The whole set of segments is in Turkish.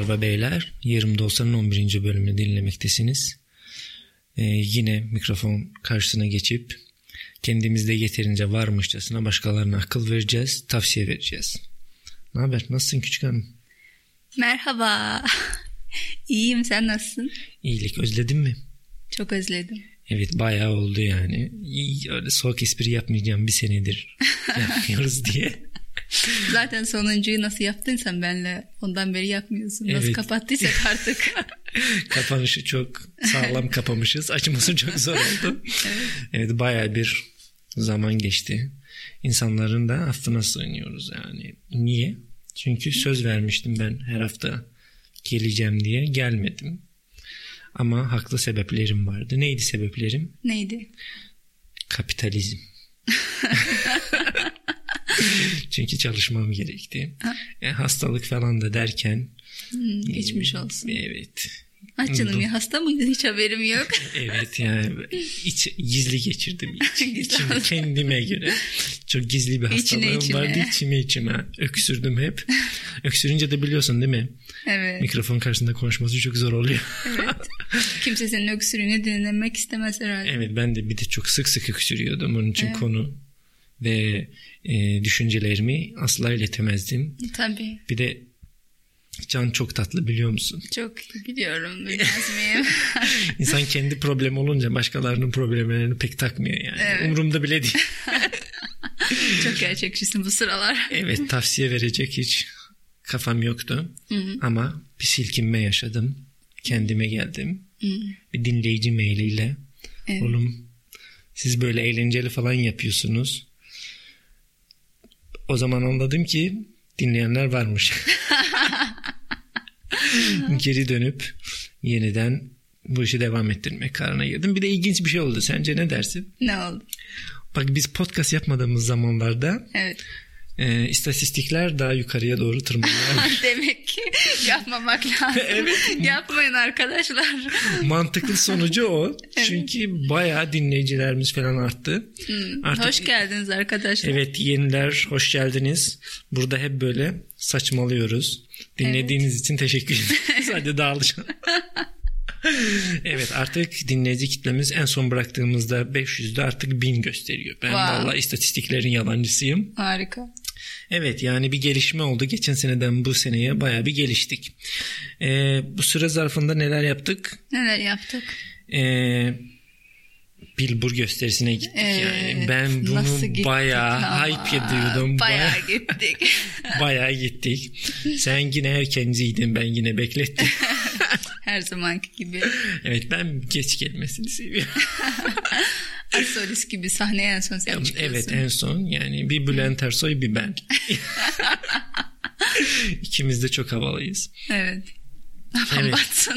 Hanımlar ve beyler 20'de olsanın 11. bölümünü dinlemektesiniz. Ee, yine mikrofon karşısına geçip kendimizde yeterince varmışçasına başkalarına akıl vereceğiz, tavsiye vereceğiz. Ne haber? Nasılsın küçük hanım? Merhaba. İyiyim sen nasılsın? İyilik özledin mi? Çok özledim. Evet bayağı oldu yani. İyi, öyle soğuk espri yapmayacağım bir senedir yapmıyoruz diye. Zaten sonuncuyu nasıl yaptıysan benle ondan beri yapmıyorsun. Nasıl Evet. kapattıysak artık. Kapanışı çok sağlam kapamışız. Açması çok zor oldu. evet. bayağı bir zaman geçti. İnsanların da affına sığınıyoruz yani. Niye? Çünkü söz vermiştim ben her hafta geleceğim diye gelmedim. Ama haklı sebeplerim vardı. Neydi sebeplerim? Neydi? Kapitalizm. Çünkü çalışmam gerekti. E, hastalık falan da derken Hmm, geçmiş olsun. evet Aç canım ya hasta mıydın hiç haberim yok. Evet yani iç, gizli geçirdim iç, içime kendime göre. Çok gizli bir İçine hastalığım içine. vardı içime içime. Öksürdüm hep. Öksürünce de biliyorsun değil mi? Evet. Mikrofon karşısında konuşması çok zor oluyor. evet. Kimse senin öksürüğünü dinlemek istemez herhalde. evet ben de bir de çok sık sık öksürüyordum. Onun için Evet. konu ve e, düşüncelerimi asla iletemezdim. Tabii. Bir de Can çok tatlı biliyor musun? Çok biliyorum. Bilmez miyim? İnsan kendi problemi olunca başkalarının problemlerini pek takmıyor yani. Evet. Umurumda bile değil. Çok gerçekçisin bu sıralar. Evet tavsiye verecek hiç kafam yoktu. Hı hı. Ama bir silkinme yaşadım. Kendime geldim. Hı. Bir dinleyici mailiyle. Evet. Oğlum siz böyle eğlenceli falan yapıyorsunuz. O zaman anladım ki dinleyenler varmış. Geri dönüp yeniden bu işi devam ettirmek kararına girdim. Bir de ilginç bir şey oldu. Sence ne dersin? Ne oldu? Bak biz podcast yapmadığımız zamanlarda Evet. E, istatistikler daha yukarıya doğru tırmanıyor. Demek ki yapmamak lazım. Yapmayın arkadaşlar. Mantıklı sonucu o. Çünkü bayağı dinleyicilerimiz falan arttı. Artık Hoş geldiniz arkadaşlar. Evet yeniler hoş geldiniz. Burada hep böyle saçmalıyoruz. Dinlediğiniz için teşekkür ederiz. Hadi dağılacağım. evet artık dinleyici kitlemiz en son bıraktığımızda 500'de artık 1000 gösteriyor. Ben Wow. vallahi istatistiklerin yalancısıyım. Harika. Evet yani bir gelişme oldu. Geçen seneden bu seneye bayağı bir geliştik. Ee, bu süre zarfında neler yaptık? Neler yaptık? Ee, Billboard gösterisine gittik Evet, yani. Ben bunu bayağı ama? hype ediyordum. Bayağı, gittik. bayağı gittik. Sen yine erkenciydin ben yine beklettim. Her zamanki gibi. evet ben geç gelmesini seviyorum. Solist gibi sahneye en son sen çıkıyorsun. evet en son yani bir Bülent Ersoy bir ben. İkimiz de çok havalıyız. Evet. Evet.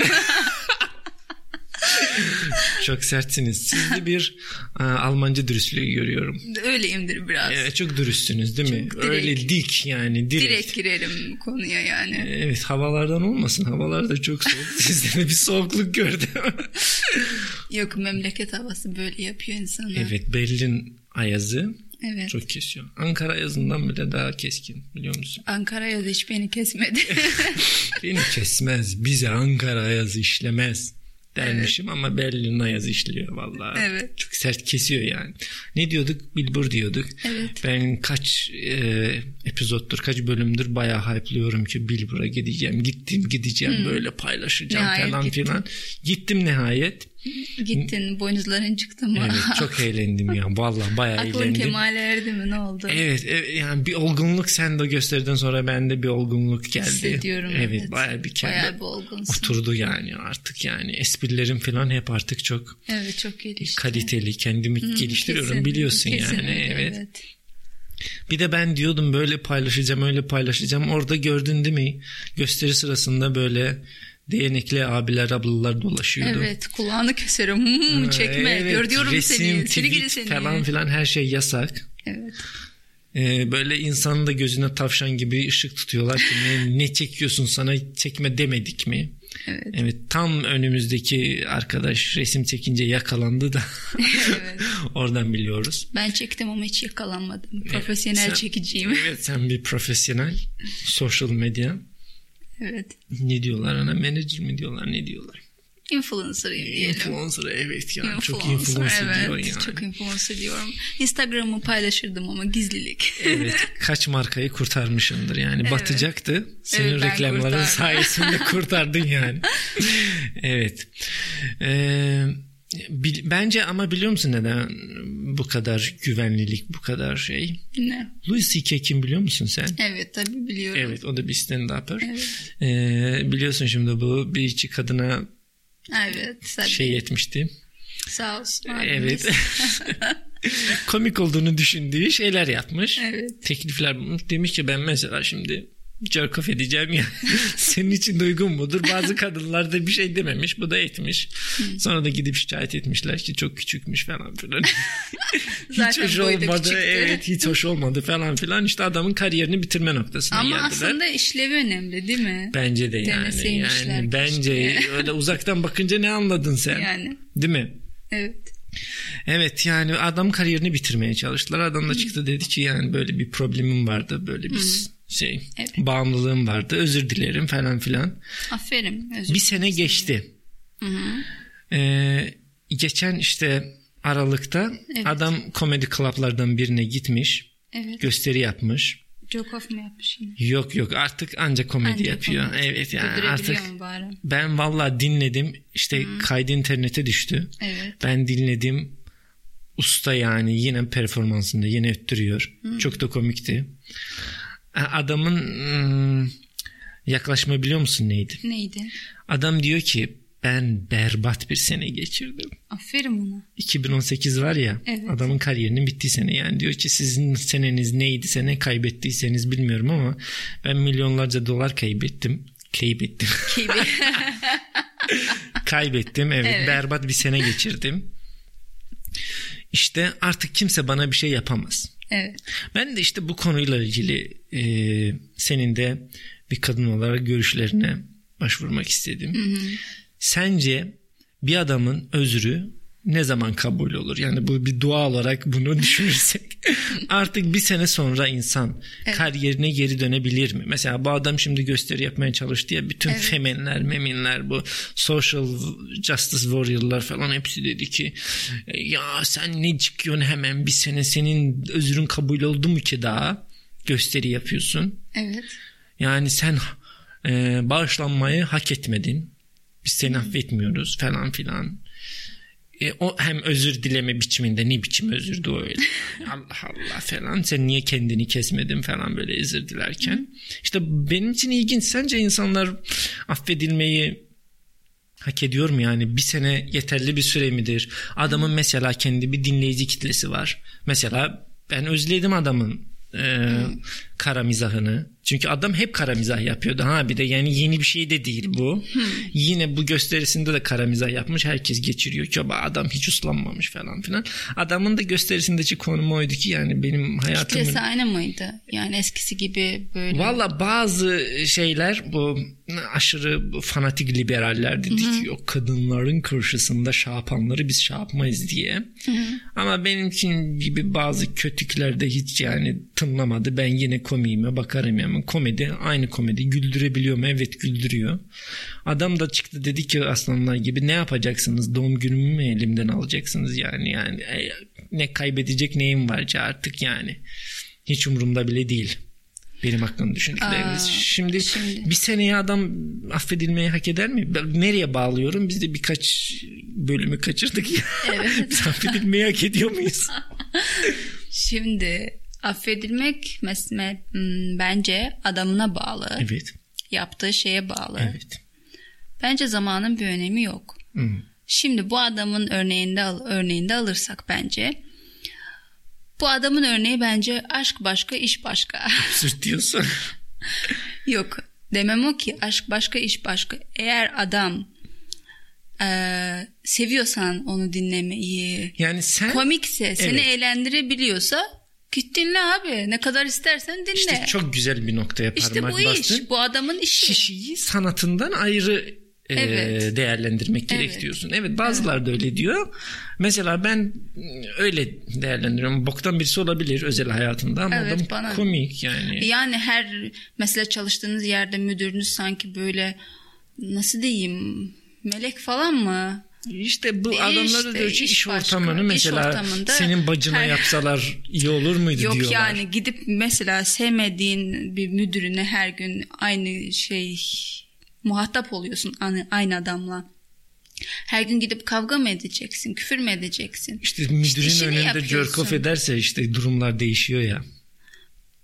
Çok sertsiniz. Sizde bir e, Almanca dürüstlüğü görüyorum. Öyleyimdir biraz. Evet, çok dürüstsünüz değil mi? Çok direkt. Öyle dik yani direkt. Direkt girelim konuya yani. Evet havalardan olmasın. Havalar da çok soğuk. Sizde de bir soğukluk gördüm. Yok memleket havası böyle yapıyor insanı. evet Berlin ayazı Evet. çok kesiyor. Ankara ayazından bile daha keskin biliyor musun? Ankara yazı hiç beni kesmedi. Beni kesmez. Bize Ankara ayazı işlemez dermişim ama Berlin ayazı işliyor vallahi. Evet. Çok sert kesiyor yani. Ne diyorduk? Billboard diyorduk. Evet. Ben kaç e, epizottur, kaç bölümdür bayağı hype'lıyorum ki Billboard'a gideceğim. Gittim gideceğim böyle paylaşacağım Hmm. Nihayet falan gittin. filan. Gittim nihayet. Gittin boynuzların çıktı mı? Evet çok eğlendim ya. Vallahi bayağı Aklın eğlendim. kemale erdi mi ne oldu? Evet, evet yani bir olgunluk sen de gösteriden sonra bende bir olgunluk geldi. Hissediyorum. Evet, bayağı bir kendi Bayağı bir olgunsun. oturdu yani artık yani esprilerim falan hep artık çok Evet çok gelişti. kaliteli kendimi Hı, geliştiriyorum kesin- biliyorsun kesin yani öyle, evet. Bir de ben diyordum böyle paylaşacağım öyle paylaşacağım. Orada gördün değil mi? Gösteri sırasında böyle değnekli abiler ablalar dolaşıyordu. Evet kulağını keserim. Hmm, çekme. Evet, Gör diyorum resim, seni. Seni gidi tweet seni. falan filan her şey yasak. Evet. Ee, böyle insanın da gözüne tavşan gibi ışık tutuyorlar ki ne, ne çekiyorsun sana çekme demedik mi? Evet. Evet tam önümüzdeki arkadaş resim çekince yakalandı da evet. oradan biliyoruz. Ben çektim ama hiç yakalanmadım. Profesyonel Sen- çekiciyim. Evet sen bir profesyonel social medya. Evet. Ne diyorlar ona? Manager mi diyorlar? Ne diyorlar? Influencer'ıyım diyelim. Influencer evet ya. Çok Influencer, influencer evet, diyor yani. Çok influencer diyorum. Instagram'ı paylaşırdım ama gizlilik. Evet kaç markayı kurtarmışındır yani Evet. batacaktı senin Evet, reklamların kurtardım. sayesinde kurtardın yani evet Ee, bil- bence ama biliyor musun neden bu kadar güvenlilik bu kadar şey ne? Louis C.K. kim biliyor musun sen Evet tabii biliyorum. evet o da bir stand-upper Evet. Ee, biliyorsun şimdi bu bir iki kadına Evet. Tabii. şey etmişti Sağ olsun. abimiz. evet komik olduğunu düşündüğü şeyler yapmış Evet. teklifler. Demiş ki ben mesela şimdi jerk off edeceğim ya. Senin için de uygun mudur? Bazı kadınlar da bir şey dememiş. Bu da etmiş. Sonra da gidip şikayet etmişler ki çok küçükmüş falan filan. hiç Zaten hoş olmadı. küçüktü. Evet hiç hoş olmadı falan filan. İşte adamın kariyerini bitirme noktasına Ama geldiler. aslında işlevi önemli değil mi? Bence de yani. Yani bence öyle uzaktan bakınca ne anladın sen? Yani. Değil mi? Evet. Evet yani adam kariyerini bitirmeye çalıştılar. Adam da çıktı dedi ki yani böyle bir problemim vardı. Böyle bir şey Evet. bağımlılığım vardı. Özür dilerim falan filan. Aferin. Özür Bir sene geçti. Hı hı. Ee, geçen işte Aralık'ta Evet. adam komedi klaplardan birine gitmiş. Evet. Gösteri yapmış. Jokoff mu yapmış yine? Yok yok artık ancak komedi Ancak yapıyor. komedi. Evet yani artık bari? ben valla dinledim. İşte kaydı internete düştü. Evet. Ben dinledim. Usta yani yine performansında yine öttürüyor. Çok da komikti. Adamın hmm, yaklaşma biliyor musun neydi? Neydi? Adam diyor ki ben berbat bir sene geçirdim. Aferin ona. 2018 var ya Evet. adamın kariyerinin bittiği sene yani diyor ki sizin seneniz neydi sene kaybettiyseniz bilmiyorum ama ben milyonlarca dolar kaybettim. Kaybettim. Kaybettim evet, Evet. berbat bir sene geçirdim. İşte artık kimse bana bir şey yapamaz. Evet. Ben de işte bu konuyla ilgili e, senin de bir kadın olarak görüşlerine başvurmak istedim. Sence bir adamın özrü ne zaman kabul olur? Yani bu bir dua olarak bunu düşünürsek artık bir sene sonra insan kariyerine geri dönebilir mi? Mesela bu adam şimdi gösteri yapmaya çalıştı ya bütün femenler, meminler bu social justice warrior'lar falan hepsi dedi ki ya sen ne çıkıyorsun hemen bir sene senin özrün kabul oldu mu ki daha gösteri yapıyorsun? Evet. Yani sen e, bağışlanmayı hak etmedin. Biz seni affetmiyoruz falan filan. E, o hem özür dileme biçiminde ne biçim özürdü o öyle. Allah Allah falan sen niye kendini kesmedin falan böyle özür dilerken. İşte benim için ilginç. Sence insanlar affedilmeyi hak ediyor mu yani bir sene yeterli bir süre midir? Adamın mesela kendi bir dinleyici kitlesi var. Mesela ben özledim adamın e, kara mizahını. Çünkü adam hep kara mizah yapıyordu. Ha bir de yani yeni bir şey de değil bu. Yine bu gösterisinde de kara mizah yapmış. Herkes geçiriyor ki "Ba, adam hiç uslanmamış falan filan. Adamın da gösterisindeki konumu oydu ki yani benim hayatımın Kitlesi aynı mıydı? Yani eskisi gibi böyle. Valla bazı şeyler bu aşırı fanatik liberaller dedi ki yok kadınların karşısında yapanları biz yapmayız diye. Ama benimkin gibi bazı kötükler de hiç yani tınlamadı. Ben yine komiğime bakarım yani komedi aynı komedi güldürebiliyor mu? Evet güldürüyor. Adam da çıktı dedi ki aslanlar gibi ne yapacaksınız? Doğum günümü mü elimden alacaksınız yani yani e, ne kaybedecek neyim var ki artık yani. Hiç umurumda bile değil. Benim hakkında düşündükleriniz. Aa, Şimdi, şimdi. bir seneye adam affedilmeyi hak eder mi? Ben nereye bağlıyorum? Biz de birkaç bölümü kaçırdık ya. Evet. Biz affedilmeyi hak ediyor muyuz? Şimdi affedilmek mesela hmm, bence adamına bağlı. Evet. Yaptığı şeye bağlı. Evet. Bence zamanın bir önemi yok. Hmm. Şimdi bu adamın örneğinde al- örneğinde alırsak bence bu adamın örneği bence aşk başka iş başka. Absürt diyorsun. Yok demem o ki aşk başka iş başka. Eğer adam eee, seviyorsan onu dinlemeyi Yani sen komikse seni Evet. eğlendirebiliyorsa git dinle abi. Ne kadar istersen dinle. işte çok güzel bir noktaya İşte parmak bu iş. bastın. Bu adamın işi. Kişiyi sanatından ayrı e, Evet. değerlendirmek gerek Evet. diyorsun. Evet bazıları da öyle diyor. Mesela ben öyle değerlendiriyorum. Boktan birisi olabilir özel hayatında ama Evet, adam bana- komik yani. Yani her mesela çalıştığınız yerde müdürünüz sanki böyle nasıl diyeyim melek falan mı? İşte bu İşte, adamları diyor ki iş iş, başka. ortamını İş mesela ortamında senin bacına her- yapsalar iyi olur muydu Yok diyorlar. yani gidip mesela sevmediğin bir müdürüne her gün aynı şey muhatap oluyorsun aynı, adamla. Her gün gidip kavga mı edeceksin, küfür mü edeceksin? İşte müdürün işini önünde off ederse işte durumlar değişiyor ya.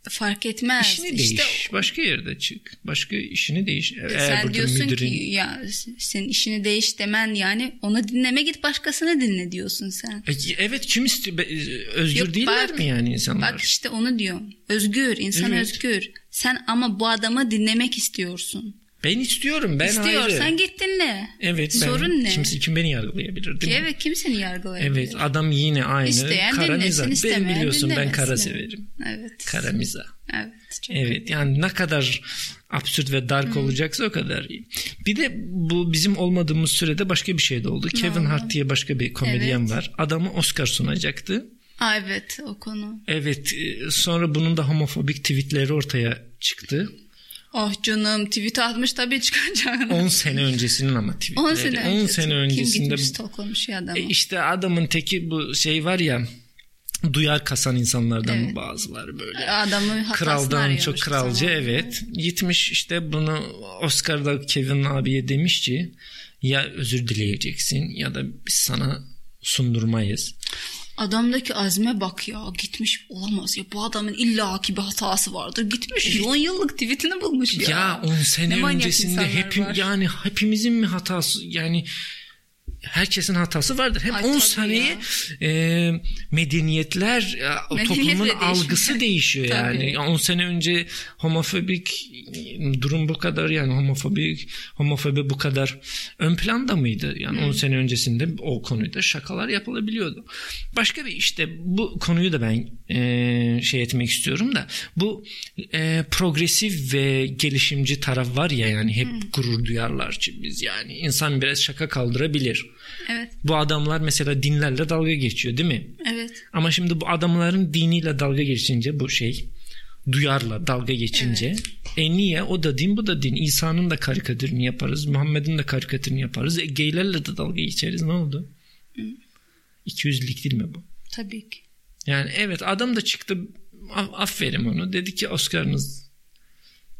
Fark etmez. İşini işte değiş. Başka yerde çık. Başka işini değiş. Eğer sen diyorsun müdürün... ki ya senin işini değiş demen yani onu dinleme git başkasını dinle diyorsun sen. E, Evet kim istiyor? Özgür Yok, değiller bak- mi yani insanlar? Bak işte onu diyor. Özgür, insan Evet. özgür. Sen ama bu adamı dinlemek istiyorsun. Ben istiyorum. Ben İstiyorsan ayrı. git dinle. Evet. Ben, Sorun ne? Kimse, kim beni yargılayabilir değil mi? evet kimseni yargılayabilir. Evet adam yine aynı. İsteyen kara dinlesin, mizah. Ben istemeyen biliyorsun ben dinlemesin. kara Evet. severim. Evet. Kara mizah. Evet. Çok Evet yani ne kadar absürt ve dark olacaksa o kadar iyi. Bir de bu bizim olmadığımız sürede başka bir şey de oldu. Kevin oldu? Hart diye başka bir komedyen Evet. var. Adamı Oscar sunacaktı. Aa, evet o konu. Evet e, sonra bunun da homofobik tweetleri ortaya çıktı. Oh canım tweet atmış tabii çıkacağını. 10 sene öncesinin ama tweetleri. 10 sene 10 öncesi. sene Kim öncesinde gitmiş stalklamış ya adamı. E işte adamın teki bu şey var ya duyar kasan insanlardan Evet. bazıları böyle. Adamı hatasını Kraldan çok kralcı zamanında. evet. Gitmiş işte bunu Oscar'da Kevin abiye demiş ki ya özür dileyeceksin ya da biz sana sundurmayız. Adamdaki azme bak ya gitmiş olamaz ya bu adamın illaki bir hatası vardır. Gitmiş 10 yıllık tweetini bulmuş ya. Ya 10 Ne sene öncesinde var. yani hepimizin mi hatası yani herkesin hatası vardır. Hem Ay, 10 tabii seneye e, medeniyetler e, Medeniyet toplumun de algısı değişiyor yani. Tabii. 10 sene önce homofobik durum bu kadar yani homofobik homofobi bu kadar ön planda mıydı? Yani 10 sene öncesinde o konuda şakalar yapılabiliyordu. Başka bir işte bu konuyu da ben e, şey etmek istiyorum da bu e, progresif ve gelişimci taraf var ya yani hep gurur duyarlar ki biz yani insan biraz şaka kaldırabilir. Evet Bu adamlar mesela dinlerle dalga geçiyor değil mi? evet. Ama şimdi bu adamların diniyle dalga geçince bu şey duyarla dalga geçince e niye o da din bu da din İsa'nın da karikatürünü yaparız Muhammed'in de karikatürünü yaparız e geylerle de dalga geçeriz ne oldu? 200'lik değil mi bu? Tabii ki. Yani evet adam da çıktı aferin onu dedi ki Oscar'ınız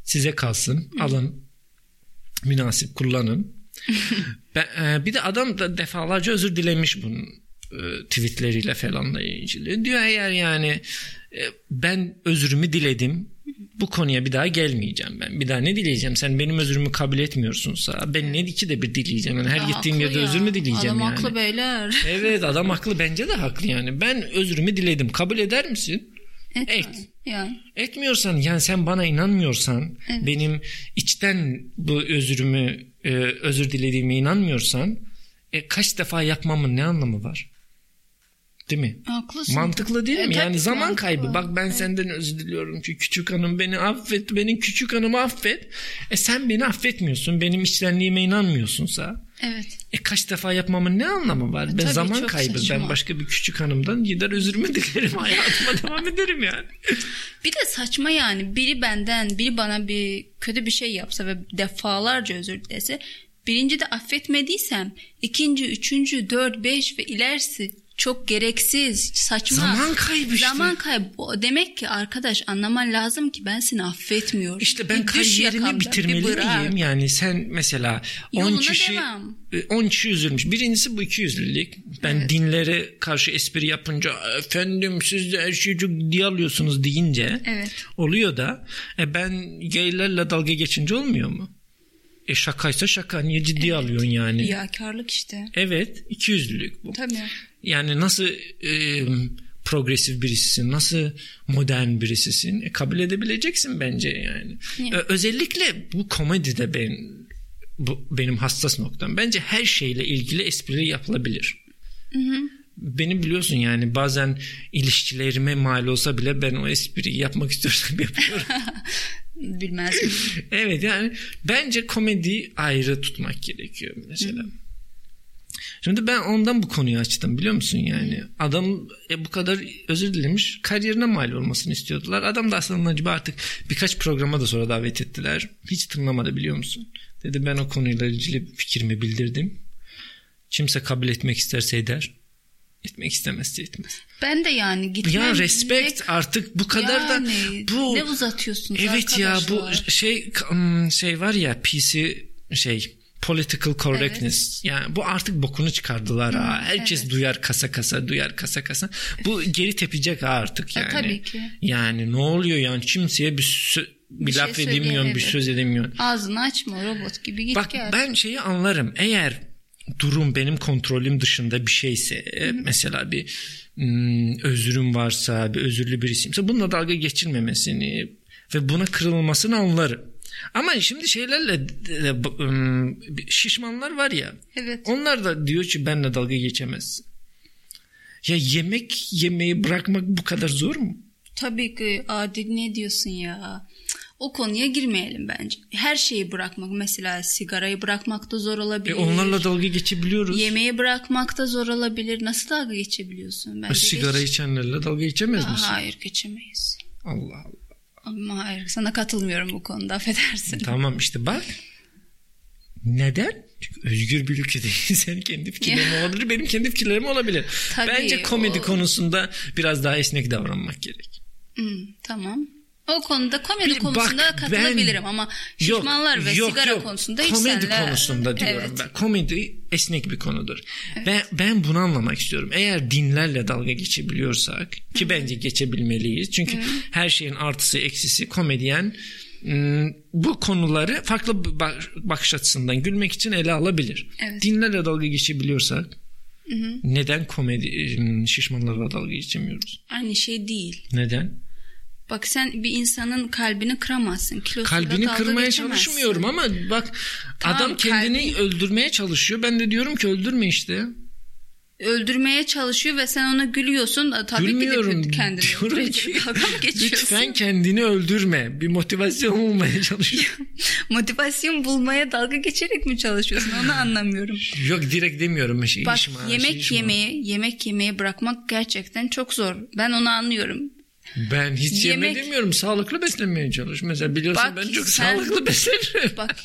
size kalsın alın münasip kullanın. ben, e, bir de adam da defalarca özür dilemiş bunun e, tweetleriyle falanla ilgili. Diyor eğer yani e, ben özürümü diledim bu konuya bir daha gelmeyeceğim ben. Bir daha ne dileyeceğim? Sen benim özürümü kabul etmiyorsunsa ben ne iki de bir dileyeceğim? Yani her Ya gittiğim yerde ya. özür mü dileyeceğim Adam yani? haklı beyler. Evet adam haklı bence de haklı yani. Ben özrümü diledim. Kabul eder misin? Etme. Et. Yani. Etmiyorsan yani sen bana inanmıyorsan Evet. benim içten bu özrümü e, özür dilediğime inanmıyorsan e, kaç defa yapmamın ne anlamı var? Değil mi? Haklısın. Mantıklı değil E, mi? Yani zaman mantıklı. kaybı. Bak ben senden özür diliyorum ki küçük hanım beni affet. Benim küçük hanımı affet. E sen beni affetmiyorsun. Benim içtenliğime inanmıyorsunsa. Evet. E kaç defa yapmamın ne anlamı var? Ben tabii, zaman kaybı. saçma. Ben başka bir küçük hanımdan gider özürümü dilerim. Hayatıma devam ederim yani. Bir de saçma yani biri benden biri bana bir kötü bir şey yapsa ve defalarca özür dilese birinci de affetmediysem ikinci, üçüncü, dört, beş ve ilerisi çok gereksiz, saçma. Zaman kaybı işte. Zaman kaybı. Demek ki arkadaş anlaman lazım ki ben seni affetmiyorum. İşte ben Bir kariyerimi bitirmeli miyim? Yani sen mesela 10 Yoluna kişi devam. e, 10 kişi üzülmüş. Birincisi bu iki yüzlülük. Ben dinlere karşı espri yapınca efendim siz de her şeyi çok diye alıyorsunuz deyince Evet. oluyor da e, ben gaylerle dalga geçince olmuyor mu? E şakaysa şaka niye ciddiye alıyorsun yani? Riyakarlık işte. Evet iki yüzlülük bu. Tabii. Yani nasıl e, progresif birisisin, nasıl modern birisisin e, kabul edebileceksin bence yani. E, özellikle bu komedide ben bu benim hassas noktam. Bence her şeyle ilgili espri yapılabilir. Beni biliyorsun yani bazen ilişkilerime mal olsa bile ben o espriyi yapmak istiyorsam yapıyorum. bilmezdim. evet yani bence komedi ayrı tutmak gerekiyor mesela. Şimdi ben ondan bu konuyu açtım biliyor musun yani. Adam e, bu kadar özür dilemiş kariyerine mal olmasını istiyordular. Adam da aslında acaba artık birkaç programa da sonra davet ettiler. Hiç tınlamadı biliyor musun? Dedi ben o konuyla ilgili fikrimi bildirdim. Kimse kabul etmek isterse eder. Etmek istemezse etmez. Ben de yani gitmem. Ya respect artık bu kadar yani, da bu ne uzatıyorsunuz Evet ya bu arkadaşlar? şey ım, şey var ya PC şey political correctness. Yani bu artık bokunu çıkardılar ha. Herkes evet. duyar kasa kasa, duyar kasa kasa. Bu geri tepecek ha artık E, yani. tabii ki. Yani ne oluyor yani kimseye bir, bir, Bir şey laf edemiyorsun, söyleyemiyor. bir söz edemiyorsun. Ağzını açma robot gibi git Bak gel. ben şeyi anlarım. Eğer durum benim kontrolüm dışında bir şeyse e, mesela bir mm, özürüm varsa bir özürlü birisiyse bununla dalga geçilmemesini ve buna kırılmasını anlarım. Ama şimdi şeylerle de, ım, şişmanlar var ya Evet. onlar da diyor ki benle dalga geçemezsin. Ya yemek yemeyi bırakmak bu kadar zor mu? Tabii ki Adil ne diyorsun ya? O konuya girmeyelim bence. Her şeyi bırakmak mesela sigarayı bırakmak da zor E olabilir. onlarla dalga geçebiliyoruz. Yemeği bırakmak da zor olabilir. Nasıl dalga geçebiliyorsun? Bence Sigara geç- içenlerle dalga geçemez Aa, misin? Hayır geçemeyiz. Allah Allah. Ama hayır sana katılmıyorum bu konuda affedersin. Tamam işte bak. Neden? Çünkü özgür bir ülkedeyiz. Senin kendi fikirlerin olabilir, benim kendi fikirlerim olabilir. Tabii, Bence komedi o- konusunda biraz daha esnek davranmak gerek. Hmm, tamam. O konuda komedi Bir konusunda bak, katılabilirim ben- ama şişmanlar ve yok, sigara yok. konusunda hiç komedi senle... konusunda diyorum Evet. ben. Komedi esnek bir konudur. Ben ben bunu anlamak istiyorum. Eğer dinlerle dalga geçebiliyorsak ki bence geçebilmeliyiz. Çünkü her şeyin artısı eksisi komedyen bu konuları farklı bakış açısından gülmek için ele alabilir. Evet. Dinlerle dalga geçebiliyorsak neden komedi şişmanlarla dalga geçemiyoruz? Aynı şey değil. Neden? Bak sen bir insanın kalbini kıramazsın. Kilosuyla Kalbini kırmaya geçemezsin. çalışmıyorum ama bak Tamam, adam kendini kalbin- öldürmeye çalışıyor. Ben de diyorum ki öldürme işte. Öldürmeye çalışıyor ve sen ona gülüyorsun. Tabii Gülmüyorum. ki de kendini diyorum ki lütfen kendini öldürme. Bir motivasyon bulmaya çalışıyor. Motivasyon bulmaya dalga geçerek mi çalışıyorsun? Onu anlamıyorum. Yok direkt demiyorum. Şey, Bak işim yemek şey, yemeyi, yemek yemeyi bırakmak gerçekten çok zor. Ben onu anlıyorum. Ben hiç yeme Yemek- demiyorum. Sağlıklı beslenmeye çalış. Mesela biliyorsun Bak, ben çok sen- sağlıklı besleniyorum. Bak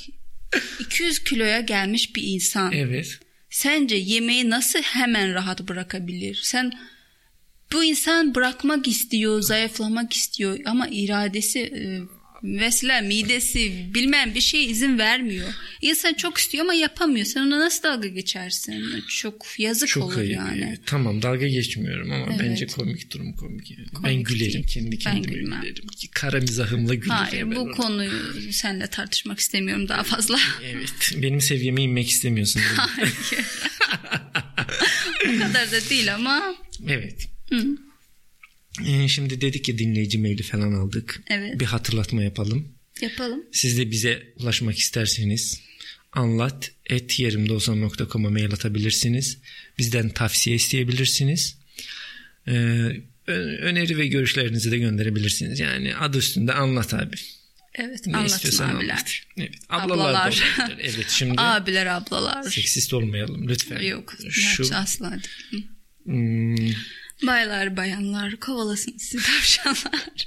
200 kiloya gelmiş bir insan. Evet. Sence yemeği nasıl hemen rahat bırakabilir? Sen bu insan bırakmak istiyor, zayıflamak istiyor ama iradesi e, mesela midesi bilmem bir şey izin vermiyor. İnsan çok istiyor ama yapamıyor. Sen ona nasıl dalga geçersin? Çok yazık Çok olur ayıp. yani. Tamam dalga geçmiyorum ama Evet. bence komik durum komik. yani. ben Komik gülerim değil. kendi Ben kendime gülmem. gülerim. Kara mizahımla gülerim. Hayır ben bu ona. konuyu seninle tartışmak istemiyorum daha fazla. Evet. Benim seviyeme inmek istemiyorsun. Hayır. o kadar da değil ama evet. Hı. Ee, şimdi dedik ki dinleyici maili falan aldık. Evet. Bir hatırlatma yapalım. yapalım. Siz de bize ulaşmak isterseniz anlat et yerimdeolsam.com'a mail atabilirsiniz. Bizden tavsiye isteyebilirsiniz. Ee, öneri ve görüşlerinizi de gönderebilirsiniz. Yani adı üstünde anlat abi. Evet Ne anlatın abiler. anlat. Evet, ablalar Ablalar. Evet şimdi Abiler ablalar. seksist olmayalım lütfen. Yok. Şu... asla değil. hmm, Baylar bayanlar kovalasın sizi tavşanlar.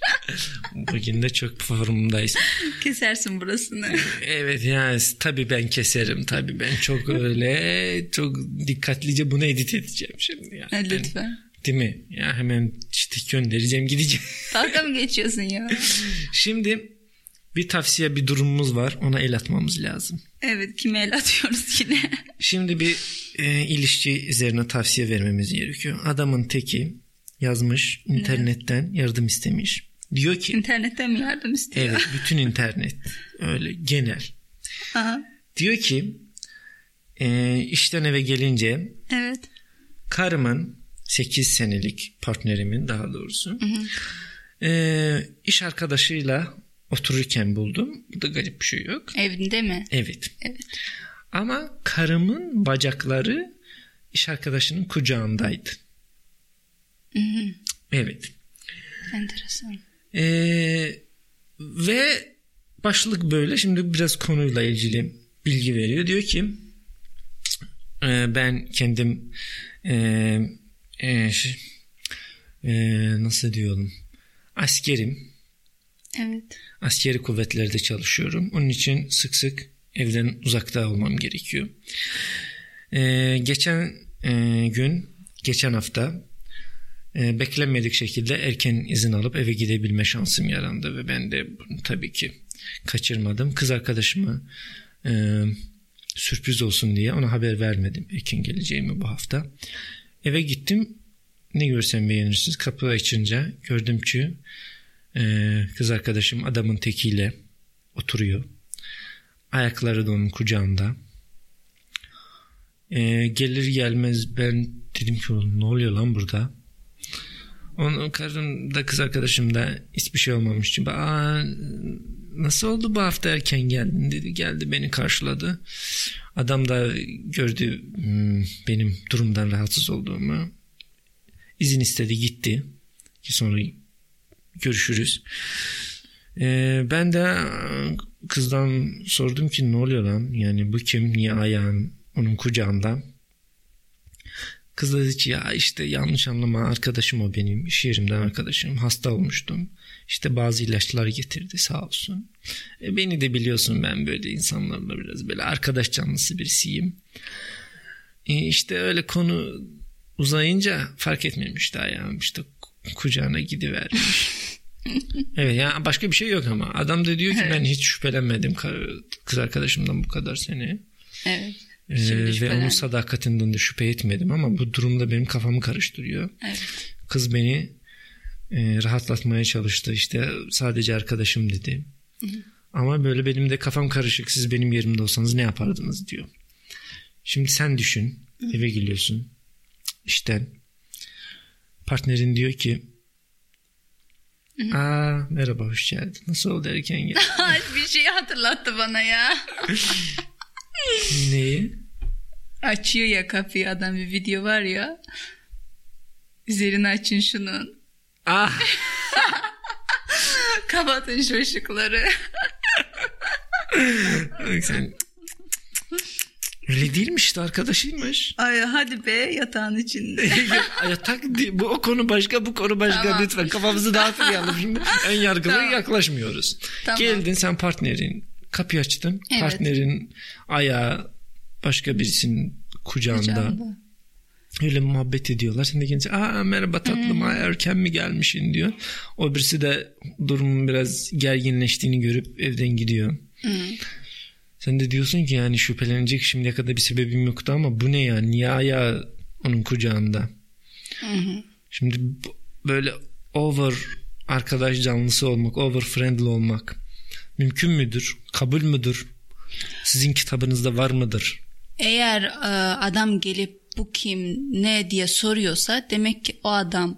bugün de çok formundayız. Kesersin burasını. Evet yani tabii ben keserim tabii ben çok öyle çok dikkatlice bunu edit edeceğim şimdi ya. Ha, lütfen. Değil mi? Ya hemen işte göndereceğim gideceğim. Dalga mı geçiyorsun ya? Şimdi bir tavsiye bir durumumuz var ona el atmamız lazım. Evet kime el atıyoruz yine? Şimdi bir e, ilişki üzerine tavsiye vermemiz gerekiyor. Adamın teki yazmış internetten yardım istemiş. Diyor ki İnternetten mi yardım istiyor? evet bütün internet öyle genel. Aha, Diyor ki e, işten eve gelince evet. karımın 8 senelik partnerimin daha doğrusu e, iş arkadaşıyla otururken buldum. Bu da garip bir şey yok. Evinde mi? Evet. Evet. Ama karımın bacakları iş arkadaşının kucağındaydı. Hı hı. Evet. Enteresan. Ee, ve başlık böyle. Şimdi biraz konuyla ilgili bilgi veriyor. Diyor ki e, ben kendim e, e, e, nasıl diyorum askerim. Evet. Askeri kuvvetlerde çalışıyorum. Onun için sık sık evden uzakta olmam gerekiyor. E, geçen e, gün, geçen hafta e, beklenmedik şekilde erken izin alıp eve gidebilme şansım yarandı ve ben de bunu tabii ki kaçırmadım. Kız arkadaşıma e, sürpriz olsun diye ona haber vermedim erken geleceğimi bu hafta. Eve gittim. Ne görsem beğenirsiniz. Kapı açınca gördüm ki e, kız arkadaşım adamın tekiyle oturuyor. Ayakları da onun kucağında. E, gelir gelmez ben dedim ki ne oluyor lan burada? Onun karım da kız arkadaşım da hiçbir şey olmamış. Çünkü Aa, nasıl oldu bu hafta erken geldin dedi. Geldi beni karşıladı. Adam da gördü hmm, benim durumdan rahatsız olduğumu. İzin istedi gitti. Ki sonra görüşürüz. Ee, ben de kızdan sordum ki ne oluyor lan? Yani bu kim? Niye ayağın onun kucağında? Kız dedi ki ya işte yanlış anlama arkadaşım o benim iş yerimden arkadaşım hasta olmuştum. İşte bazı ilaçlar getirdi sağ olsun. E, beni de biliyorsun ben böyle insanlarla biraz böyle arkadaş canlısı birisiyim. E, işte öyle konu uzayınca fark etmemiş daha yani işte kucağına gidivermiş. evet yani başka bir şey yok ama adam da diyor ki evet. ben hiç şüphelenmedim kız arkadaşımdan bu kadar sene. Evet. Ee, ve onun sadakatinden de şüphe etmedim ama bu durumda benim kafamı karıştırıyor. Evet. Kız beni e, rahatlatmaya çalıştı. İşte sadece arkadaşım dedi. Hı. Ama böyle benim de kafam karışık. Siz benim yerimde olsanız ne yapardınız diyor. Şimdi sen düşün. Hı. Eve geliyorsun. İşten. Partnerin diyor ki Aa merhaba hoş geldin. Nasıl oldu erken geldin? bir şey hatırlattı bana ya. Neyi? Açıyor ya kapıyı adam bir video var ya. Üzerini açın şunun. Ah. Kapatın şu ışıkları. Sen Öyle değilmiş işte arkadaşıymış. Ay hadi be yatağın içinde. Yatak bu o konu başka bu konu başka tamam. lütfen kafamızı dağıtmayalım şimdi. Ön yargılı tamam. yaklaşmıyoruz. Tamam. Geldin sen partnerin kapıyı açtın. Evet. Partnerin ayağı başka birisinin kucağında. kucağında. Öyle muhabbet ediyorlar. Sen de gelince aa merhaba tatlım hmm. erken mi gelmişsin diyor. O birisi de durumun biraz gerginleştiğini görüp evden gidiyor. Hmm. Sen de diyorsun ki yani şüphelenecek şimdiye kadar bir sebebim yoktu ama bu ne ya? Niye ayağı onun kucağında? Hmm. Şimdi böyle over arkadaş canlısı olmak, over friendly olmak mümkün müdür? Kabul müdür? Sizin kitabınızda var mıdır? Eğer e, adam gelip bu kim ne diye soruyorsa demek ki o adam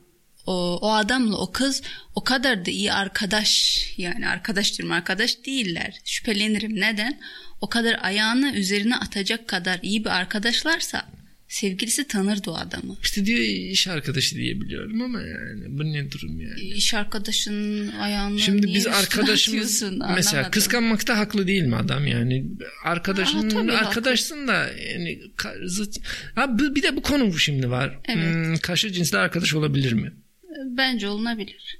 o, o adamla o kız o kadar da iyi arkadaş yani arkadaş diyorum arkadaş değiller. Şüphelenirim neden? O kadar ayağını üzerine atacak kadar iyi bir arkadaşlarsa sevgilisi tanırdı o adamı. İşte diyor iş arkadaşı diye biliyorum ama yani bu ne durum yani. İş arkadaşının ayağını Şimdi biz arkadaşımız mesela kıskanmakta haklı değil mi adam yani arkadaşın Aa, arkadaşsın da yani zıt, ha, bir de bu konu şimdi var. Evet. Hmm, karşı cinsle arkadaş olabilir mi? Bence olunabilir.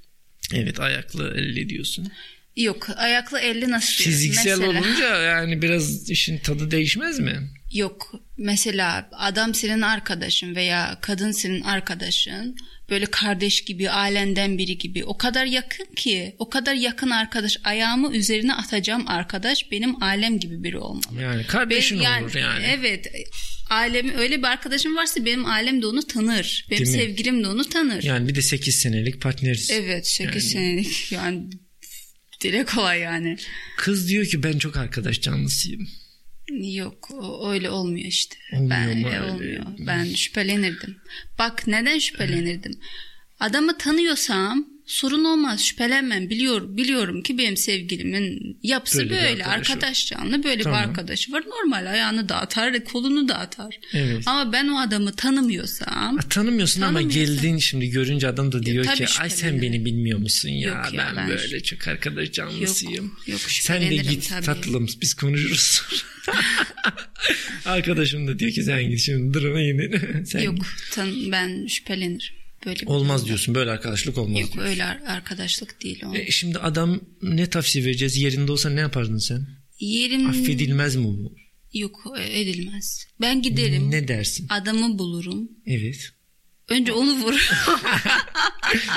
Evet ayaklı elle diyorsun. Yok ayaklı elli nasıl Fiziksel mesela? olunca yani biraz işin tadı değişmez mi? Yok mesela adam senin arkadaşın veya kadın senin arkadaşın böyle kardeş gibi ailenden biri gibi o kadar yakın ki o kadar yakın arkadaş ayağımı üzerine atacağım arkadaş benim ailem gibi biri olmalı. Yani kardeşin ben, yani, olur yani. Evet ailem öyle bir arkadaşım varsa benim ailem de onu tanır. Benim sevgilim de onu tanır. Yani bir de 8 senelik partneriz. Evet 8 yani. senelik yani dile kolay yani. Kız diyor ki ben çok arkadaş canlısıyım. Yok öyle olmuyor işte. Olmuyor ben, mu öyle? olmuyor. Ben şüphelenirdim. Bak neden şüphelenirdim? Adamı tanıyorsam sorun olmaz şüphelenmem biliyor biliyorum ki benim sevgilimin yapısı Böyle böyle, arkadaş canlı böyle Tamam. bir arkadaşı var normal ayağını da atar kolunu da atar Evet. ama ben o adamı tanımıyorsam Ha, Tanımıyorsun ama geldiğin şimdi görünce adam da diyor tabii ki ay sen şüphelenirim." beni bilmiyor musun ya, Yok ya, ben, ben böyle çok arkadaş canlısıyım. Yok, yok, sen de git tabii. tatlım biz konuşuruz. Arkadaşım da diyor ki sen git şimdi duruma yine. sen yok tan ben şüphelenirim böyle Olmaz diyorsun böyle arkadaşlık olmaz. Yok diyor. öyle ar- arkadaşlık değil o. E, şimdi adam ne tavsiye vereceğiz yerinde olsa ne yapardın sen? Yerim Affedilmez mi bu? yok edilmez. Ben giderim. Ne dersin? Adamı bulurum. Evet. Önce onu vur.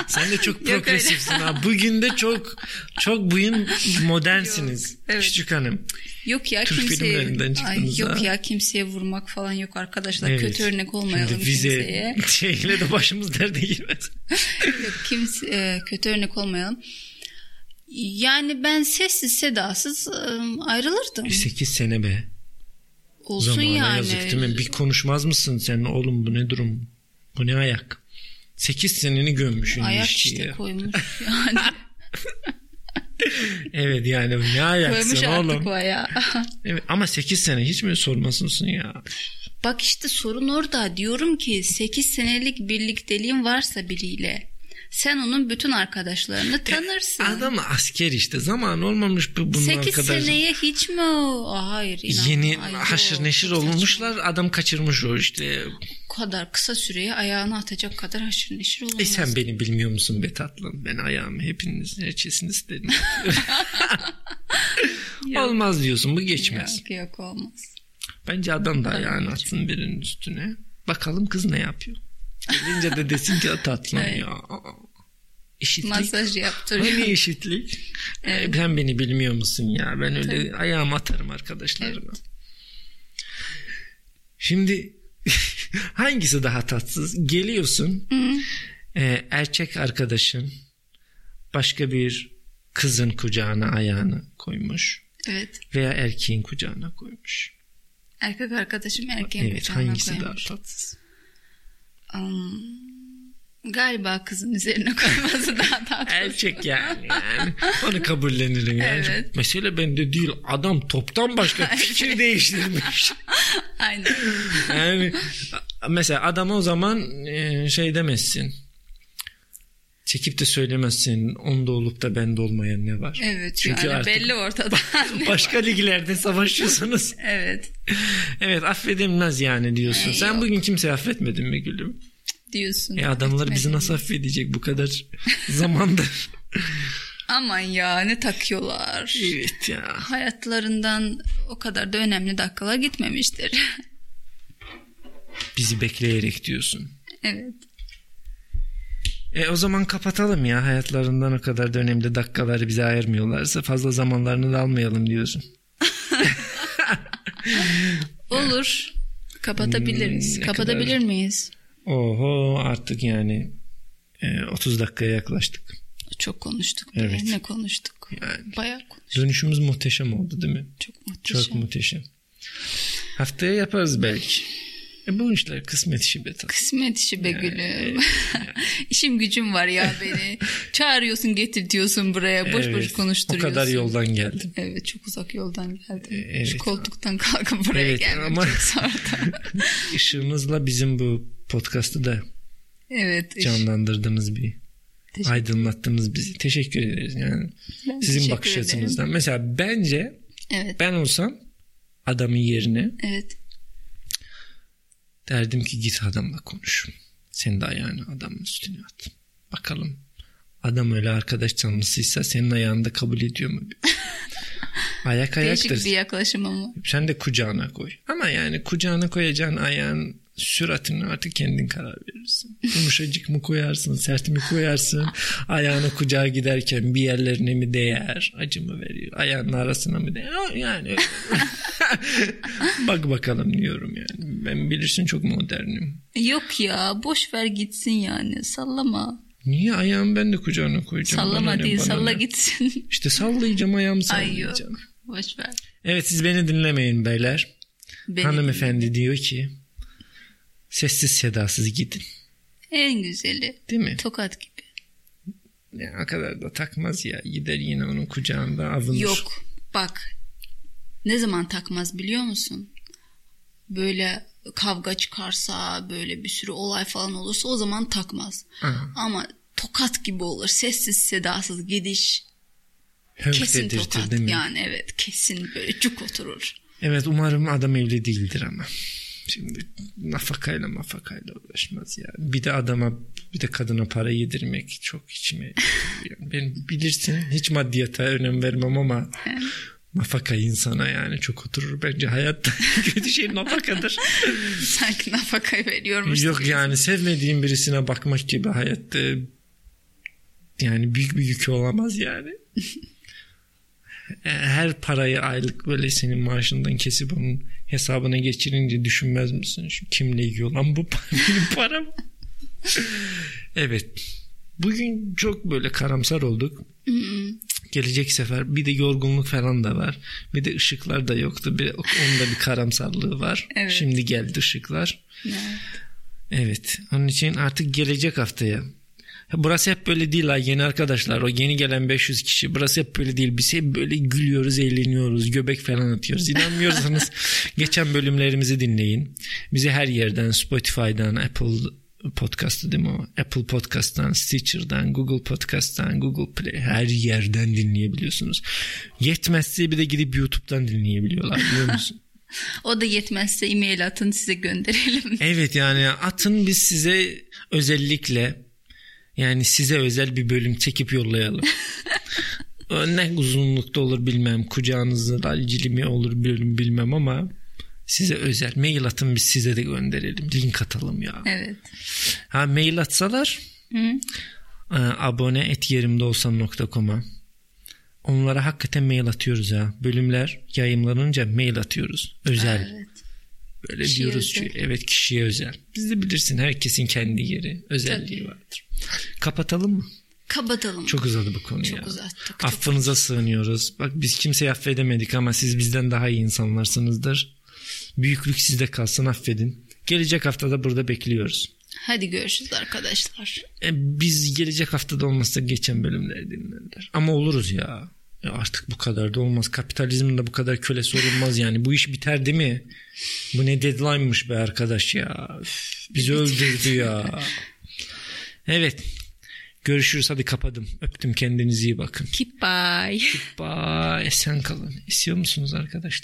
Sen de çok progresifsin ha. Bugün de çok çok bugün modernsiniz. Yok, evet. Küçük hanım. yok ya Türk kimseye Ay, yok ha. ya kimseye vurmak falan yok arkadaşlar. Evet. Kötü örnek olmayalım Şimdi vize kimseye. şeyle de başımız derde girmez. Yok, kimse e, kötü örnek olmayalım. Yani ben sessiz sedasız e, ayrılırdım. 8 sene be. Olsun Zamana yani. yazık değil mi? Bir konuşmaz mısın sen oğlum bu ne durum? Bu ne ayak? 8 seneni gömmüşsün Ayak ilişkiye. işte koymuş yani. Evet yani ne ayaksın koymuş oğlum. bayağı. Evet, ama 8 sene hiç mi sormasınsın ya? Bak işte sorun orada. Diyorum ki 8 senelik birlikteliğin varsa biriyle sen onun bütün arkadaşlarını tanırsın. Adam asker işte zaman olmamış bu bunun 8 arkadaş. seneye hiç mi o? Hayır inan. Yeni Ay, yok, haşır neşir çok saçma. olmuşlar adam kaçırmış o işte. Bu kadar kısa süreye ayağını atacak kadar haşır neşir olmaz. E sen beni bilmiyor musun be tatlım? Ben ayağımı hepiniz herkesin istedim. Yok. Olmaz diyorsun bu geçmez. Yok yok olmaz. Bence adam da ayağını atsın birinin üstüne. Bakalım kız ne yapıyor. Gelince de desin ki tatlım Evet. ya. Eşitlik. Masaj yaptırıyor. Hani eşitlik? Evet. E, sen beni bilmiyor musun ya? Ben öyle ayağımı atarım arkadaşlarıma. Şimdi hangisi daha tatsız? Geliyorsun e, erkek arkadaşın başka bir kızın kucağına ayağını koymuş Evet. veya erkeğin kucağına koymuş. Erkek arkadaşım erkeğin Evet kucağına hangisi koymuş. daha tatsız? Hmm, galiba kızın üzerine koyması daha tatlı. Erkek yani, yani. Onu kabullenirim yani. Evet. Mesele bende değil. Adam toptan başka fikir değiştirmiş. Aynen. Yani mesela adama o zaman e, şey demezsin. Çekip de söylemezsin. Onda olup da bende olmayan ne var? Evet Çünkü yani belli ortada. başka liglerde savaşıyorsunuz. evet Evet affedilmez yani diyorsun. Ay, Sen yok. bugün kimseyi affetmedin mi gülüm? diyorsun. E adamlar bizi nasıl affedecek bu kadar zamandır? Aman ya ne takıyorlar. evet ya. Hayatlarından o kadar da önemli dakikalar gitmemiştir. Bizi bekleyerek diyorsun. evet. E o zaman kapatalım ya hayatlarından o kadar da önemli dakikaları bize ayırmıyorlarsa fazla zamanlarını da almayalım diyorsun. Olur. Kapatabiliriz. Hmm, ne Kapatabilir kadar- miyiz? Oho artık yani e, 30 dakikaya yaklaştık. Çok konuştuk. be. Evet. Ne konuştuk? Yani Bayağı konuştuk. dönüşümüz muhteşem oldu değil mi? Çok muhteşem. Çok muhteşem. Haftaya yaparız belki. E bu işler kısmet işi be tatlım. Kısmet işi be Yani, gülüm. İşim gücüm var ya beni. Çağırıyorsun getirtiyorsun buraya. Boş boş Evet, konuşturuyorsun. O kadar yoldan geldim. Evet çok uzak yoldan geldim. Evet. Şu koltuktan kalkıp buraya Evet, gelmek ama- çok zordu. Işığınızla bizim bu podcast'ı da evet. iş- canlandırdınız bir. Teşekkür- Aydınlattınız bizi. Teşekkür ederiz. Yani Ben sizin bakış ederim. açınızdan. Mesela bence Evet. ben olsam adamın yerine Evet. Derdim ki git adamla konuş. Sen de ayağını adamın üstüne at. Bakalım adam öyle arkadaş canlısıysa senin ayağını da kabul ediyor mu? Ayak ayaktır. Değişik bir yaklaşım ama. Sen de kucağına koy. Ama yani kucağına koyacağın ayağın süratini artık kendin karar verirsin. Yumuşacık mı koyarsın, sert mi koyarsın? Ayağına kucağa giderken bir yerlerine mi değer? Acı mı veriyor? Ayağının arasına mı değer? Yani bak bakalım diyorum yani. Ben bilirsin çok modernim. Yok ya boş ver gitsin yani sallama. Niye ayağımı ben de kucağına koyacağım? Bana Sallama ne, değil bana salla ne? gitsin. İşte sallayacağım ayağımı Ay yok sallayacağım. boş ver. Evet siz beni dinlemeyin beyler. Beni- Hanımefendi diyor ki sessiz sedasız gidin. En güzeli. Değil mi? Tokat gibi. Yani o kadar da takmaz ya. Gider yine onun kucağında avunur. Yok bak ne zaman takmaz biliyor musun? Böyle kavga çıkarsa böyle bir sürü olay falan olursa o zaman takmaz. Aha. Ama tokat gibi olur. Sessiz sedasız gidiş. Hönk kesin dedirtir tokat. değil mi? Yani evet kesin böyle cuk oturur. Evet umarım adam evli değildir ama. Şimdi nafakayla mafakayla uğraşmaz ya. Bir de adama bir de kadına para yedirmek çok içime yatıyor. Ben bilirsin hiç maddiyata önem vermem ama nafaka insana yani çok oturur. Bence hayatta kötü şey nafakadır. Sanki nafakayı veriyormuş. Yok yani sevmediğin birisine bakmak gibi hayatta yani büyük bir yükü olamaz yani. Her parayı aylık böyle senin maaşından kesip onun hesabına geçirince düşünmez misin? Şu kimle yiyor lan bu para, param? evet. Bugün çok böyle karamsar olduk. Gelecek sefer bir de yorgunluk falan da var. Bir de ışıklar da yoktu. Bir, onda bir karamsarlığı var. Evet. Şimdi geldi ışıklar. Evet. Evet. Onun için artık gelecek haftaya. Burası hep böyle değil ha yeni arkadaşlar. O yeni gelen 500 kişi. Burası hep böyle değil. Biz hep böyle gülüyoruz, eğleniyoruz. Göbek falan atıyoruz. İnanmıyorsanız geçen bölümlerimizi dinleyin. Bizi her yerden Spotify'dan, Apple Podcast'ı değil mi o? Apple Podcast'tan, Stitcher'dan, Google Podcast'tan, Google Play her yerden dinleyebiliyorsunuz. Yetmezse bir de gidip YouTube'dan dinleyebiliyorlar biliyor musun? O da yetmezse e-mail atın size gönderelim. Evet yani atın biz size özellikle yani size özel bir bölüm çekip yollayalım. ne uzunlukta olur bilmem. Kucağınızda ilgili mi olur bölüm bilmem ama size özel. Mail atın biz size de gönderelim. Link atalım ya. Evet. Ha mail atsalar Hı? e, abone et yerimdeolsan.com'a onlara hakikaten mail atıyoruz ha. Bölümler yayınlanınca mail atıyoruz. Özel. Evet. Böyle Kişiye diyoruz özel. ki evet kişiye özel. Biz de bilirsin herkesin kendi yeri, özelliği Tabii. vardır. Kapatalım mı? Kapatalım. Çok uzadı bu konu Çok ya. uzattık. Çok Affınıza sığınıyoruz. Bak biz kimseyi affedemedik ama siz bizden daha iyi insanlarsınızdır. Büyüklük sizde kalsın affedin. Gelecek haftada burada bekliyoruz. Hadi görüşürüz arkadaşlar. E, biz gelecek haftada olmazsa geçen bölümleri dinlerler. Ama oluruz ya. Ya. Artık bu kadar da olmaz. Kapitalizmin de bu kadar kölesi olunmaz yani. Bu iş biter değil mi? Bu ne deadline'mış be arkadaş ya. Bizi öldürdü ya. Evet. Görüşürüz hadi kapadım. Öptüm kendinize iyi bakın. Keep bye. Bye. Esen kalın. Esiyor musunuz arkadaşlar?